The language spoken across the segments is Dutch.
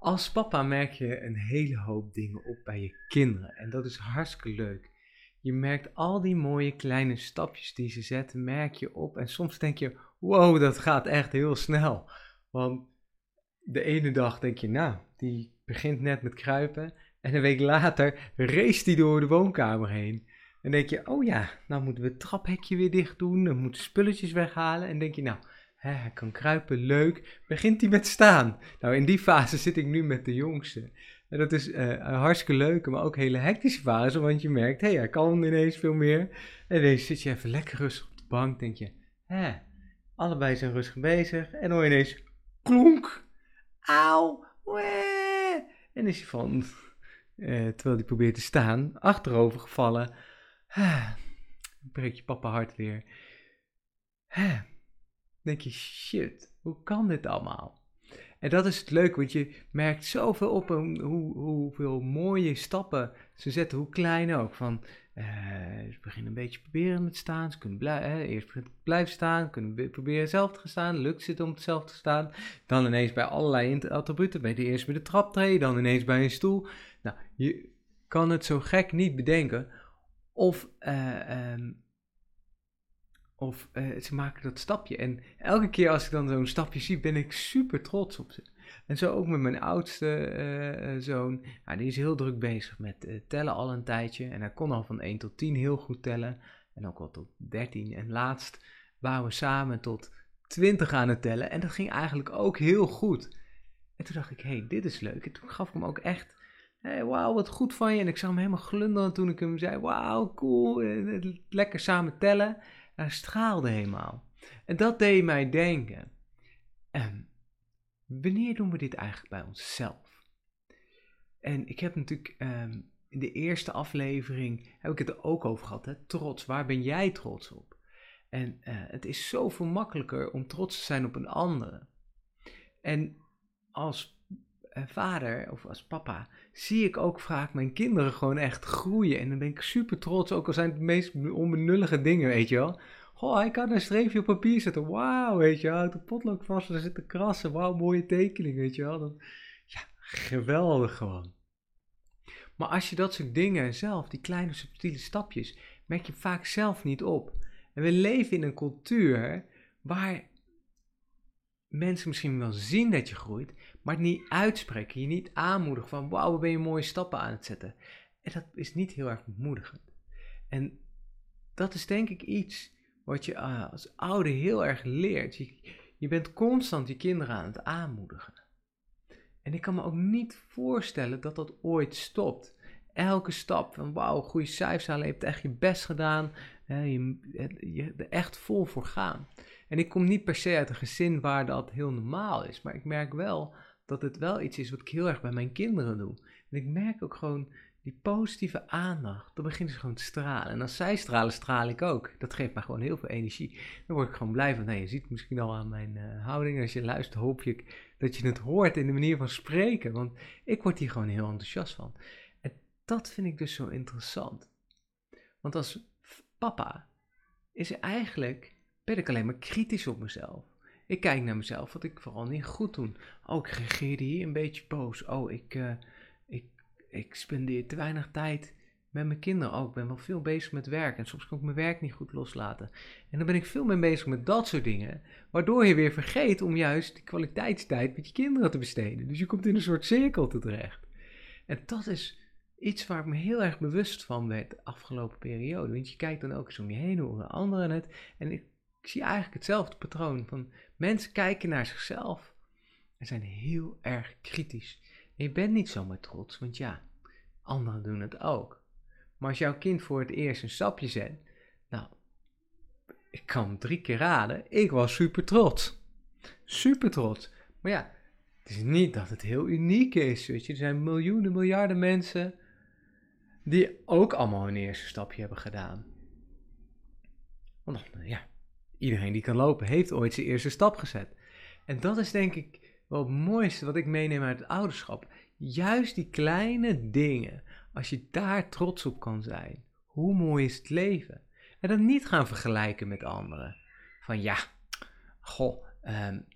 Als papa merk je een hele hoop dingen op bij je kinderen. En dat is hartstikke leuk. Je merkt al die mooie kleine stapjes die ze zetten, merk je op. En soms denk je, wow, dat gaat echt heel snel. Want de ene dag denk je, nou, die begint net met kruipen. En een week later race die door de woonkamer heen. En denk je, oh ja, nou moeten we het traphekje weer dicht doen. Dan moeten spulletjes weghalen. En denk je, nou, hè, hij kan kruipen, leuk. Begint hij met staan. Nou, in die fase zit ik nu met de jongste. En dat is een hartstikke leuke, maar ook hele hectische fase. Want je merkt, hé, hij kan ineens veel meer. En ineens zit je even lekker rustig op de bank. Denk je, hè, allebei zijn rustig bezig. En dan ineens, klonk, auw, wee. En is hij van, uh, terwijl hij probeert te staan, achterover gevallen. breek je papa hart weer. Denk je, shit, hoe kan dit allemaal? En dat is het leuke, want je merkt zoveel op hoe, hoeveel mooie stappen ze zetten, hoe klein ook. Van, uh, ze beginnen een beetje proberen met staan, ze kunnen blij, uh, eerst blijven staan, kunnen proberen zelf te staan, lukt het om zelf te staan. Dan ineens bij allerlei attributen, bij de eerst bij de traptree, dan ineens bij een stoel. Nou, je kan het zo gek niet bedenken. Of uh, um, of uh, ze maken dat stapje. En elke keer als ik dan zo'n stapje zie, ben ik super trots op ze. En zo ook met mijn oudste uh, zoon. Nou, die is heel druk bezig met tellen al een tijdje. En hij kon al van 1 tot 10 heel goed tellen. En ook al tot 13. En laatst waren we samen tot 20 aan het tellen. En dat ging eigenlijk ook heel goed. En toen dacht ik, hé, hey, dit is leuk. En toen gaf ik hem ook echt Hey, wauw, wat goed van je. En ik zag hem helemaal glunderen toen ik hem zei, wauw, cool, lekker samen tellen. Hij straalde helemaal. En dat deed mij denken. En wanneer doen we dit eigenlijk bij onszelf? En ik heb natuurlijk um, in de eerste aflevering heb ik het er ook over gehad. Hè? Trots, waar ben jij trots op? En uh, het is zoveel makkelijker om trots te zijn op een andere. En als vader of als papa zie ik ook vaak mijn kinderen gewoon echt groeien. En dan ben ik super trots, ook al zijn het de meest onbenullige dingen, weet je wel. Goh, hij kan een streepje op papier zetten. Wauw, weet je wel. De potlood vast, er zitten krassen. Wauw, mooie tekening, weet je wel. Ja, geweldig gewoon. Maar als je dat soort dingen zelf, die kleine subtiele stapjes, merk je vaak zelf niet op. En we leven in een cultuur waar mensen misschien wel zien dat je groeit, maar het niet uitspreken. Je niet aanmoedigen van wauw, ben je mooie stappen aan het zetten. En dat is niet heel erg bemoedigend. En dat is denk ik iets wat je uh, als ouder heel erg leert. Je, je bent constant je kinderen aan het aanmoedigen. En ik kan me ook niet voorstellen dat dat ooit stopt. Elke stap van wauw, goede cijfers halen, je hebt echt je best gedaan, je, je er echt vol voor gaan. En ik kom niet per se uit een gezin waar dat heel normaal is, maar ik merk wel dat het wel iets is wat ik heel erg bij mijn kinderen doe. En ik merk ook gewoon die positieve aandacht, dan beginnen ze gewoon te stralen. En als zij stralen, straal ik ook. Dat geeft mij gewoon heel veel energie. Dan word ik gewoon blij van, nee, je ziet misschien al aan mijn uh, houding. Als je luistert, hoop je dat je het hoort in de manier van spreken. Want ik word hier gewoon heel enthousiast van. En dat vind ik dus zo interessant. Want als papa is eigenlijk, ben ik alleen maar kritisch op mezelf. Ik kijk naar mezelf, wat ik vooral niet goed doe. Oh, ik reageerde hier een beetje boos. Oh, ik... Uh, ik spendeer te weinig tijd met mijn kinderen ook. Ik ben wel veel bezig met werk en soms kan ik mijn werk niet goed loslaten. En dan ben ik veel meer bezig met dat soort dingen, waardoor je weer vergeet om juist die kwaliteitstijd met je kinderen te besteden. Dus je komt in een soort cirkel terecht. En dat is iets waar ik me heel erg bewust van werd de afgelopen periode. Want je kijkt dan ook eens om je heen, hoe anderen het. En ik, zie eigenlijk hetzelfde patroon van mensen kijken naar zichzelf en zijn heel erg kritisch je bent niet zomaar trots, want ja, anderen doen het ook. Maar als jouw kind voor het eerst een stapje zet, nou, ik kan drie keer raden, ik was super trots. Super trots. Maar ja, het is niet dat het heel uniek is, weet je. Er zijn miljoenen, miljarden mensen die ook allemaal een eerste stapje hebben gedaan. Want ja, iedereen die kan lopen heeft ooit zijn eerste stap gezet. En dat is denk ik wel het mooiste wat ik meeneem uit het ouderschap. Juist die kleine dingen, als je daar trots op kan zijn, hoe mooi is het leven? En dan niet gaan vergelijken met anderen. Van ja, goh, um,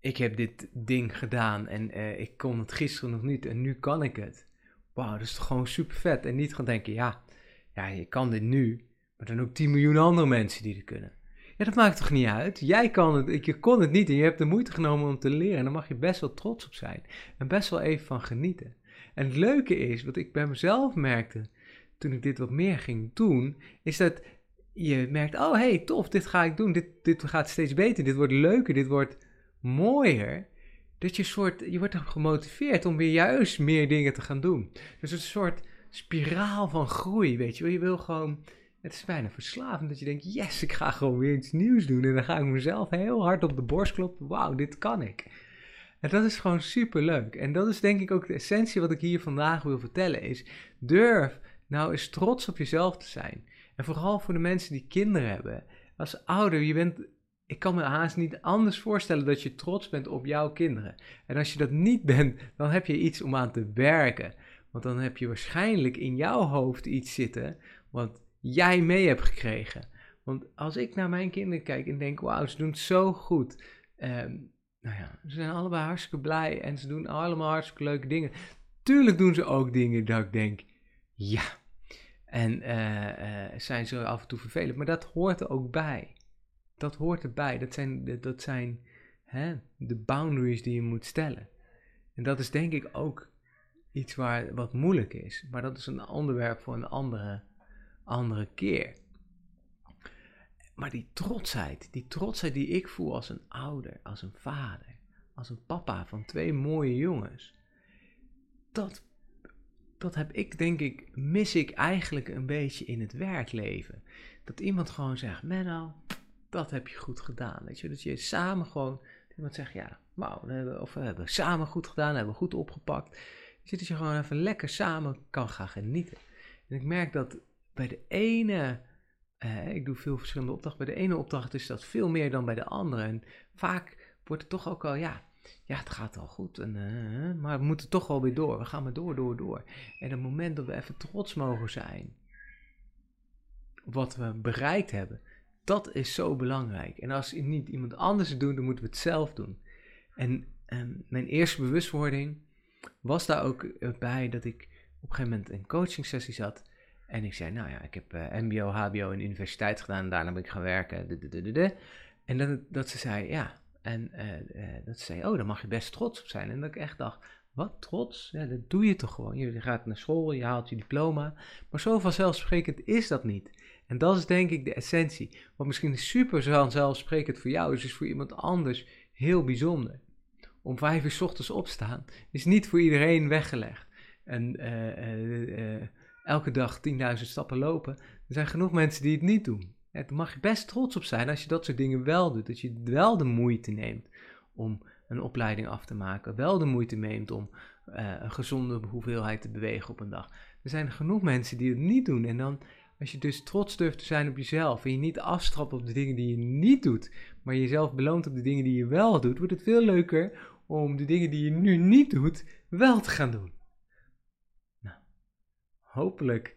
ik heb dit ding gedaan en eh, ik kon het gisteren nog niet en nu kan ik het. Wauw, dat is toch gewoon super vet. En niet gaan denken, ja, ja, je kan dit nu, maar dan ook 10 miljoen andere mensen die het kunnen. Ja, dat maakt toch niet uit? Jij kan het, je kon het niet en je hebt de moeite genomen om te leren. En daar mag je best wel trots op zijn. En best wel even van genieten. En het leuke is, wat ik bij mezelf merkte toen ik dit wat meer ging doen, is dat je merkt, oh hey, tof, dit ga ik doen. Dit, dit gaat steeds beter, dit wordt leuker, dit wordt mooier. Dat je soort, je wordt gemotiveerd om weer juist meer dingen te gaan doen. Dus een soort spiraal van groei, weet je. Je wil gewoon, het is bijna verslavend dat je denkt, yes, ik ga gewoon weer iets nieuws doen. En dan ga ik mezelf heel hard op de borst kloppen, wauw, dit kan ik. En dat is gewoon super leuk. En dat is denk ik ook de essentie wat ik hier vandaag wil vertellen is, durf nou eens trots op jezelf te zijn. En vooral voor de mensen die kinderen hebben. Als ouder, je bent ik kan me haast niet anders voorstellen dat je trots bent op jouw kinderen. En als je dat niet bent, dan heb je iets om aan te werken. Want dan heb je waarschijnlijk in jouw hoofd iets zitten wat jij mee hebt gekregen. Want als ik naar mijn kinderen kijk en denk, wauw, ze doen zo goed. Ehm, nou ja, ze zijn allebei hartstikke blij en ze doen allemaal hartstikke leuke dingen. Tuurlijk doen ze ook dingen dat ik denk, ja. En uh, uh, zijn ze af en toe vervelend, maar dat hoort er ook bij dat hoort erbij. Dat zijn, dat zijn hè, de boundaries die je moet stellen. En dat is denk ik ook iets waar, wat moeilijk is. Maar dat is een onderwerp voor een andere, andere keer. Maar die trotsheid, die trotsheid die ik voel als een ouder, als een vader, als een papa van twee mooie jongens. Dat, dat heb ik, denk ik, mis ik eigenlijk een beetje in het werkleven. Dat iemand gewoon zegt, Menno, dat heb je goed gedaan. Weet je, dat je samen gewoon, iemand zegt, ja, wauw, we of we hebben samen goed gedaan, hebben we goed opgepakt. Dus dat je gewoon even lekker samen kan gaan genieten. En ik merk dat bij de ene, eh, ik doe veel verschillende opdrachten, bij de ene opdracht is dat veel meer dan bij de andere. En vaak wordt het toch ook al, ja, ja, het gaat al goed, en, uh, maar we moeten toch wel weer door. We gaan maar door, door, door. En het moment dat we even trots mogen zijn op wat we bereikt hebben, dat is zo belangrijk. En als niet iemand anders doet, dan moeten we het zelf doen. En, mijn eerste bewustwording was daar ook bij dat ik op een gegeven moment een coaching sessie zat. En ik zei, nou ja, ik heb uh, MBO, HBO en universiteit gedaan. Daarna ben ik gaan werken. En dat, dat ze zei, ja. En uh, dat ze zei, oh, daar mag je best trots op zijn. En dat ik echt dacht, wat trots? Dat doe je toch gewoon. Je gaat naar school, je haalt je diploma. Maar zo vanzelfsprekend is dat niet. En dat is denk ik de essentie. Wat misschien super vanzelfsprekend voor jou is, is voor iemand anders heel bijzonder. Om vijf uur s ochtends opstaan is niet voor iedereen weggelegd. En uh, uh, elke dag 10.000 stappen lopen. Er zijn genoeg mensen die het niet doen. Ja, daar mag je best trots op zijn als je dat soort dingen wel doet. Dat je wel de moeite neemt om een opleiding af te maken. Wel de moeite neemt om een gezonde hoeveelheid te bewegen op een dag. Er zijn genoeg mensen die het niet doen. En dan als je dus trots durft te zijn op jezelf en je niet afstrapt op de dingen die je niet doet, maar jezelf beloont op de dingen die je wel doet, wordt het veel leuker om de dingen die je nu niet doet, wel te gaan doen. Nou, hopelijk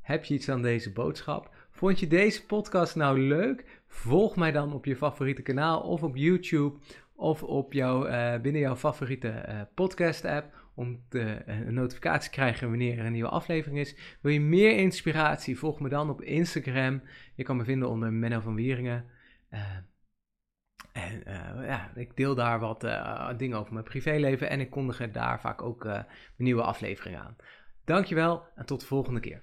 heb je iets aan deze boodschap. Vond je deze podcast nou leuk? Volg mij dan op je favoriete kanaal of op YouTube of op jouw, uh, binnen jouw favoriete uh, podcast app om de, eh, een notificatie te krijgen wanneer er een nieuwe aflevering is. Wil je meer inspiratie? Volg me dan op Instagram. Je kan me vinden onder Menno van Wieringen. Uh, en uh, ja, ik deel daar wat dingen over mijn privéleven en ik kondig er daar vaak ook uh, nieuwe afleveringen aan. Dankjewel en tot de volgende keer.